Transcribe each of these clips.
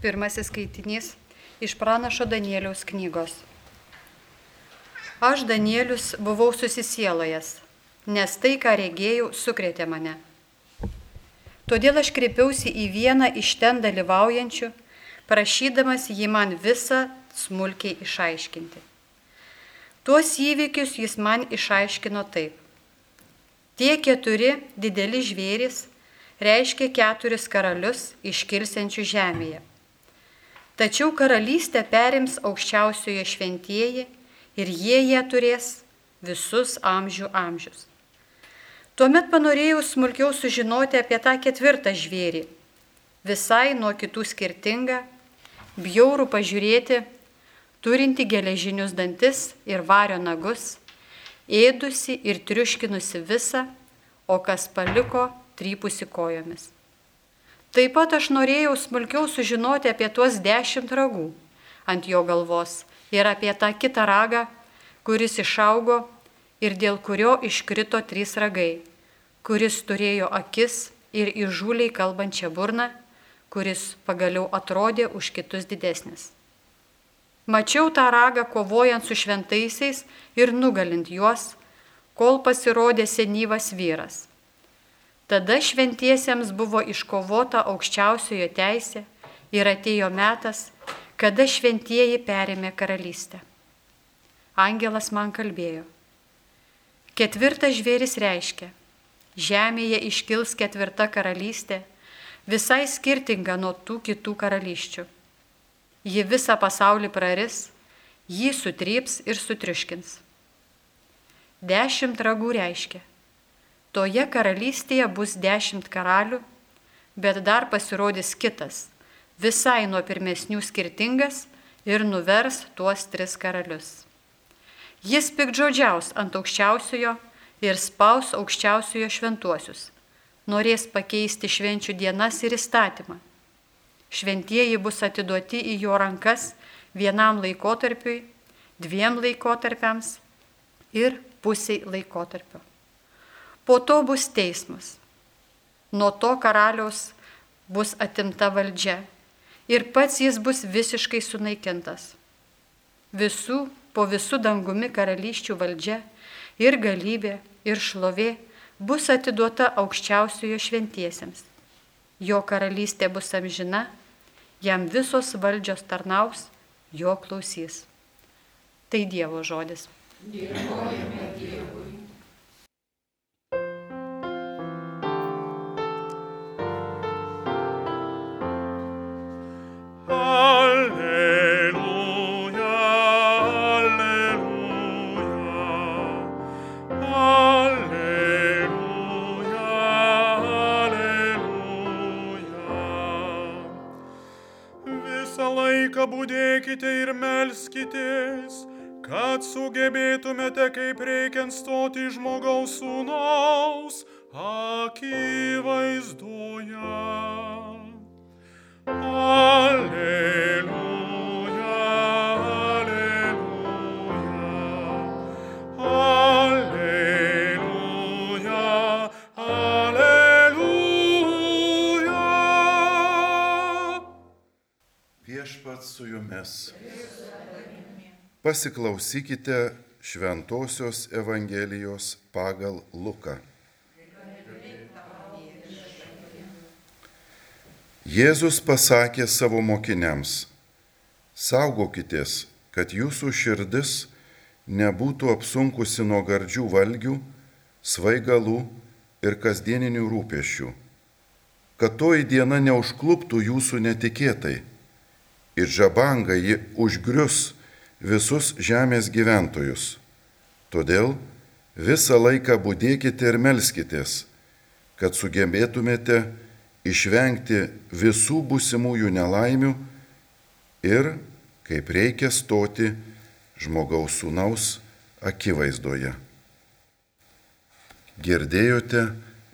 Pirmasis skaitinys iš pranašo Danieliaus knygos. Aš, Danielius, buvau susisielojęs, nes tai, ką regėjau, sukrėtė mane. Todėl aš kreipiausi į vieną iš ten dalyvaujančių, prašydamas jį man visą smulkiai išaiškinti. Tuos įvykius jis man išaiškino taip. Tie keturi dideli žvėrys reiškia keturis karalius iškilsiančių žemėje. Tačiau karalystę perims aukščiausioje šventieji ir jie ją turės visus amžių amžius. Tuomet panorėjau smulkiau sužinoti apie tą ketvirtą žvėrį, visai nuo kitų skirtingą, bjaurų pažiūrėti, turinti geležinius dantis ir vario nagus, ėdusi ir triuškinusi visą, o kas paliko, trypusi kojomis. Taip pat aš norėjau smulkiau sužinoti apie tuos dešimt ragų ant jo galvos ir apie tą kitą ragą, kuris išaugo ir dėl kurio iškrito trys ragai, kuris turėjo akis ir įžūliai kalbančią burną, kuris pagaliau atrodė už kitus didesnis. Mačiau tą ragą kovojant su šventaisiais ir nugalint juos, kol pasirodė senyvas vyras Tada šventiesiems buvo iškovota aukščiausiojo teisė ir atėjo metas, kada šventieji perėmė karalystę. Angelas man kalbėjo. Ketvirtas žvėris reiškia, žemėje iškils ketvirta karalystė, visai skirtinga nuo tų kitų karalysčių. Ji visą pasaulį praris, jį sutryps ir sutriuškins. Dešimt ragų reiškia, Toje karalystėje bus dešimt karalių, bet dar pasirodys kitas, visai nuo pirmesnių skirtingas ir nuvers tuos tris karalius. Jis pikdžodžiaus ant aukščiausiojo ir spaus aukščiausiojo šventuosius, norės pakeisti švenčių dienas ir įstatymą. Šventieji bus atiduoti į jo rankas vienam laikotarpiui, dviem laikotarpiams ir pusiai laikotarpio. Po to bus teismas. Nuo to karaliaus bus atimta valdžia ir pats jis bus visiškai sunaikintas. Visų po visų dangumi karalysčių valdžia ir galybė ir šlovė bus atiduota aukščiausiojo šventiesiems. Jo karalystė bus amžina, jam visos valdžios tarnaus, jo klausys. Tai Dievo žodis. Dėkojame sugebėtumėte kaip reikiant stoti žmogaus sūnaus akivaizdoje. Alleluja. su jumis. Pasiklausykite Šventojios Evangelijos pagal Luką. Jėzus pasakė savo mokiniams, saugokitės, kad jūsų širdis nebūtų apsunkusi nuo gardžių valgių, svaigalų ir kasdieninių rūpešių, kad toji diena neužkluptų jūsų netikėtai ir žabanga ji užgrius visus žemės gyventojus. Todėl visą laiką būdėkite ir melskitės, kad sugebėtumėte išvengti visų būsimųjų nelaimių ir, kaip reikia stoti žmogaus sūnaus akivaizdoje. Girdėjote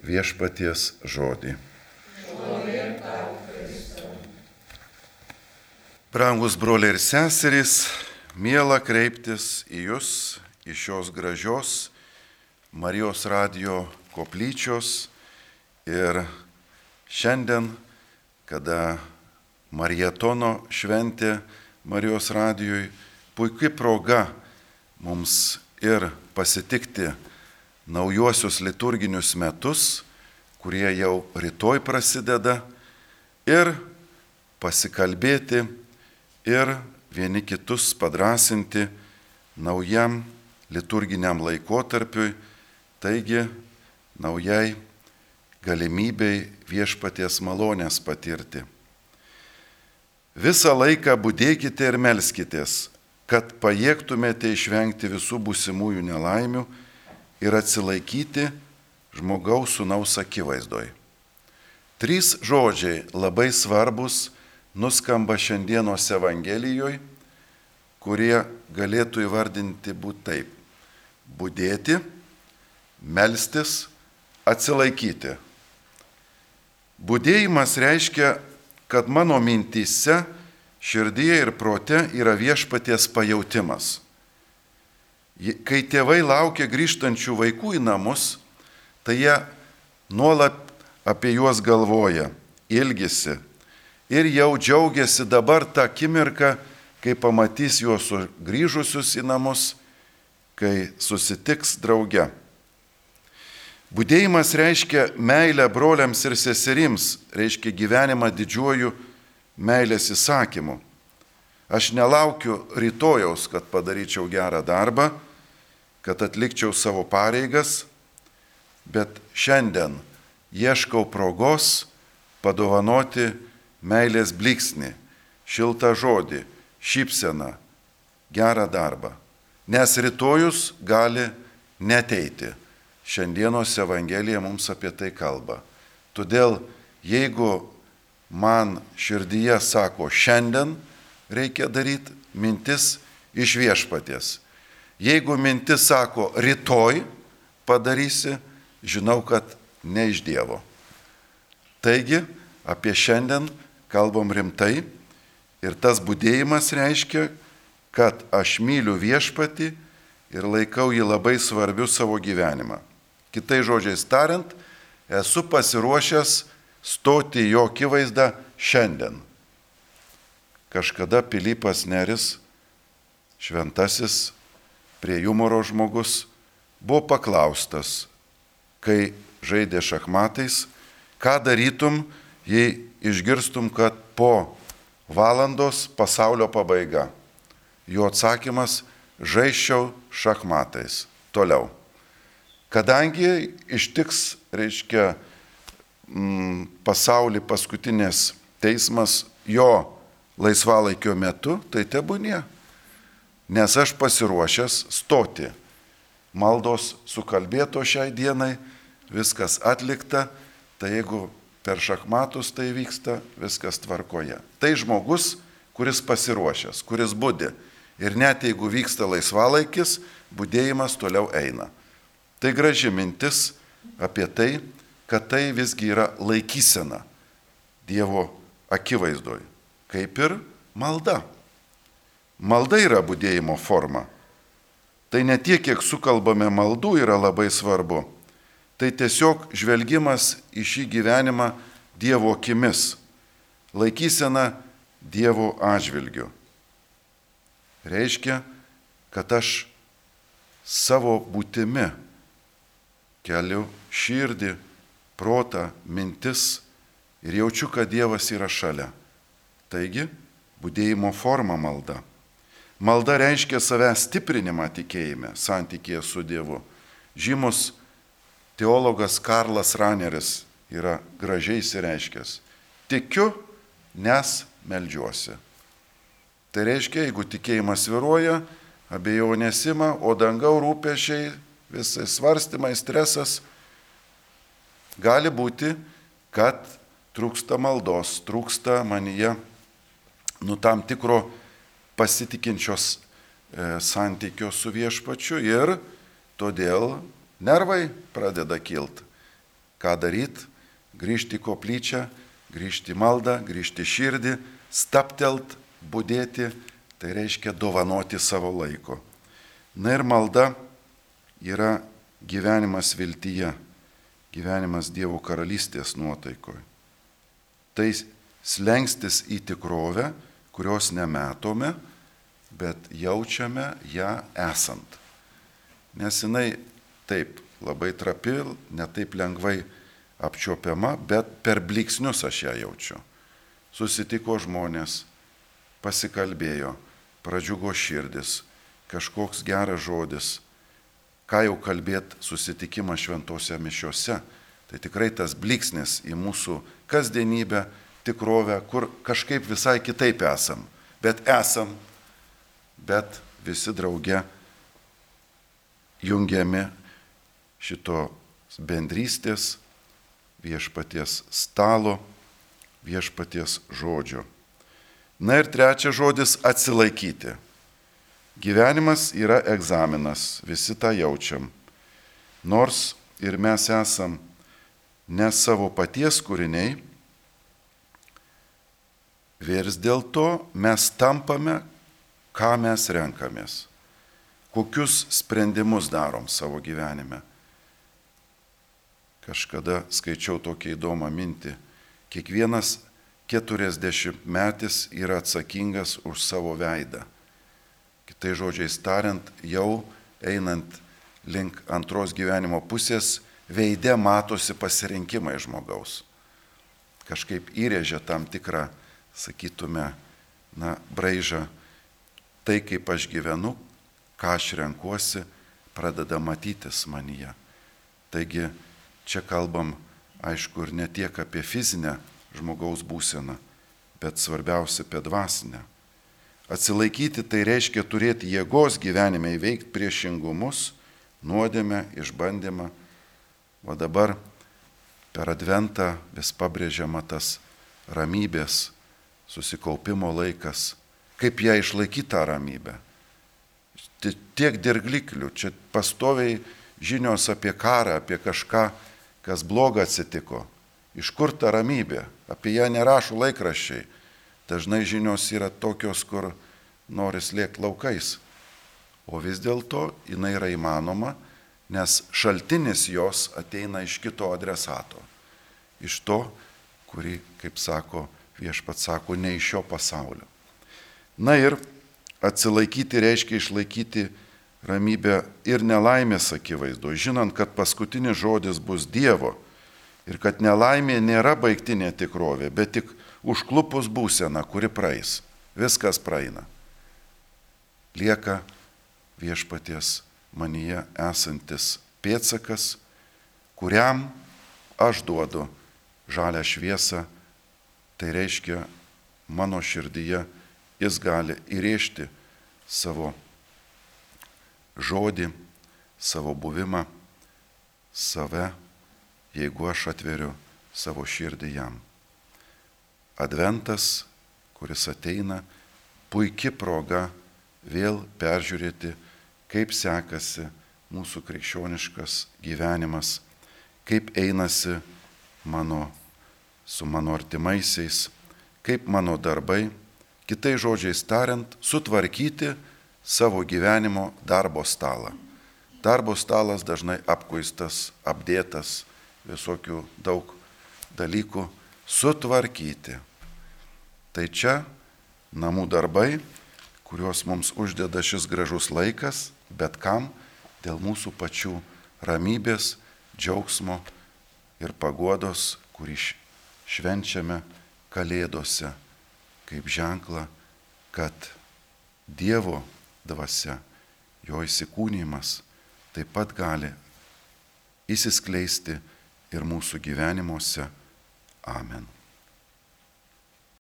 viešpaties žodį. Brangus broliai ir seserys, mėla kreiptis į Jūs iš šios gražios Marijos radio koplyčios. Ir šiandien, kada Marietono šventė Marijos radijui puikia proga mums ir pasitikti naujuosius liturginius metus, kurie jau rytoj prasideda, ir pasikalbėti ir vieni kitus padrasinti naujam liturginiam laikotarpiui, taigi naujai galimybei viešpaties malonės patirti. Visą laiką būdėkite ir melskitės, kad pajėgtumėte išvengti visų būsimųjų nelaimių ir atsilaikyti žmogaus sunaus akivaizdoj. Trys žodžiai labai svarbus nuskamba šiandienos Evangelijoje, kurie galėtų įvardinti būt taip. Būdėti, melstis, atsilaikyti. Būdėjimas reiškia, kad mano mintyse, širdyje ir prote yra viešpaties pajautimas. Kai tėvai laukia grįžtančių vaikų į namus, tai jie nuolat apie juos galvoja, ilgisi, ir jau džiaugiasi dabar tą akimirką, kai pamatys juos grįžusius į namus, kai susitiks drauge. Būdėjimas reiškia meilę broliams ir seserims, reiškia gyvenimą didžiuoju meilės įsakymu. Aš nelaukiu rytojaus, kad padaryčiau gerą darbą, kad atlikčiau savo pareigas, bet šiandien ieškau progos padovanoti meilės bliksnį, šiltą žodį, šypseną, gerą darbą. Nes rytojus gali neteiti. Šiandienos Evangelija mums apie tai kalba. Todėl jeigu man širdyje sako šiandien reikia daryti mintis iš viešpaties. Jeigu mintis sako rytoj padarysi, žinau, kad ne iš Dievo. Taigi apie šiandien kalbam rimtai ir tas būdėjimas reiškia, kad aš myliu viešpati ir laikau jį labai svarbiu savo gyvenimą. Kitai žodžiais tariant, esu pasiruošęs stoti jo akivaizdą šiandien. Kažkada Pilypas Neris, šventasis, prie humoro žmogus, buvo paklaustas, kai žaidė šachmatais, ką darytum, jei išgirstum, kad po valandos pasaulio pabaiga. Jo atsakymas - žaiščiau šachmatais. Toliau. Kadangi ištiks, reiškia, mm, pasaulį paskutinės teismas jo laisvalaikio metu, tai tebūnie. Nes aš pasiruošęs stoti. Maldos sukalbėto šiai dienai, viskas atlikta, tai jeigu per šachmatus tai vyksta, viskas tvarkoje. Tai žmogus, kuris pasiruošęs, kuris būdi. Ir net jeigu vyksta laisvalaikis, būdėjimas toliau eina. Tai graži mintis apie tai, kad tai visgi yra laikysena Dievo akivaizdoj, kaip ir malda. Malda yra būdėjimo forma. Tai ne tiek, kiek sukalbame maldų yra labai svarbu, tai tiesiog žvelgimas į šį gyvenimą Dievo akimis, laikysena Dievo atžvilgiu. Reiškia, kad aš savo būtimi keliu širdį, protą, mintis ir jaučiu, kad Dievas yra šalia. Taigi, būdėjimo forma malda. Malda reiškia savęs stiprinimą tikėjime, santykėje su Dievu. Žymus teologas Karlas Raneris yra gražiai įsireiškęs. Tikiu, nes melžiuosi. Tai reiškia, jeigu tikėjimas viruoja, abejonės ima, o dangau rūpešiai, visai svarstymai, stresas, gali būti, kad trūksta maldos, trūksta manyje nu tam tikro pasitikinčios e, santykio su viešpačiu ir todėl nervai pradeda kilti. Ką daryti? Grįžti į koplyčią, grįžti į maldą, grįžti į širdį, staptelt, būdėti, tai reiškia dovanoti savo laiko. Na ir malda yra gyvenimas viltyje, gyvenimas Dievo karalystės nuotaikoje. Tai slengstis į tikrovę, kurios nematome, bet jaučiame ją esant. Nes jinai taip labai trapi, netaip lengvai apčiopiama, bet per bliksnius aš ją jaučiu. Susitiko žmonės, pasikalbėjo, pradžiugo širdis, kažkoks geras žodis, ką jau kalbėt susitikimą šventose mišiuose. Tai tikrai tas bliksnis į mūsų kasdienybę, tikrovę, kur kažkaip visai kitaip esam. Bet esam, bet visi drauge jungiami šito bendrystės, viešpaties stalo, viešpaties žodžio. Na ir trečias žodis - atsilaikyti. Gyvenimas yra egzaminas, visi tą jaučiam. Nors ir mes esam ne savo paties kūriniai, vis dėlto mes tampame, ką mes renkamės, kokius sprendimus darom savo gyvenime. Kažkada skaičiau tokią įdomą mintį. Kiekvienas keturiasdešimtmetis yra atsakingas už savo veidą. Kitai žodžiais tariant, jau einant link antros gyvenimo pusės, veide matosi pasirinkimai žmogaus. Kažkaip įrėžia tam tikrą, sakytume, na, braižą. Tai, kaip aš gyvenu, ką aš renkuosi, pradeda matytis manyje. Taigi čia kalbam, aišku, ir ne tiek apie fizinę žmogaus būseną, bet svarbiausia apie dvasinę. Atsilaikyti tai reiškia turėti jėgos gyvenime įveikti priešingumus, nuodėmę, išbandymą. O dabar per adventą vis pabrėžiama tas ramybės, susikaupimo laikas. Kaip ją išlaikyti tą ramybę? Tiek dirgliklių, čia pastoviai žinios apie karą, apie kažką, kas bloga atsitiko. Iš kur ta ramybė? Apie ją nerašo laikraščiai Dažnai žinios yra tokios, kur nori slėgti laukais. O vis dėlto jinai yra įmanoma, nes šaltinis jos ateina iš kito adresato. Iš to, kurį, kaip sako, viešpat sako, ne iš šio pasaulio. Na ir atsilaikyti reiškia išlaikyti ramybę ir nelaimės akivaizdu, žinant, kad paskutinis žodis bus Dievo ir kad nelaimė nėra baigtinė tikrovė, bet tik užklupus būsena, kuri praeis. Viskas praeina. Lieka viešpaties manyje esantis pėtsakas, kuriam aš duodu žalę šviesą, tai reiškia mano širdyje jis gali įrėžti savo žodį, savo buvimą, save, jeigu aš atveriu savo širdį jam. Adventas, kuris ateina, puikia proga vėl peržiūrėti, kaip sekasi mūsų krikščioniškas gyvenimas, kaip einasi mano, su mano artimaisiais, kaip mano darbai, kitai žodžiais tariant, sutvarkyti savo gyvenimo darbo stalą. Darbo stalas dažnai apkuistas, apdėtas, visokių daug dalykų sutvarkyti. Tai čia namų darbai, kuriuos mums uždeda šis gražus laikas, bet kam dėl mūsų pačių ramybės, džiaugsmo ir paguodos, kurį švenčiame Kalėdose kaip ženklą, kad Dievo dvasia, jo įsikūnymas taip pat gali įsiskleisti ir mūsų gyvenimuose. Amen.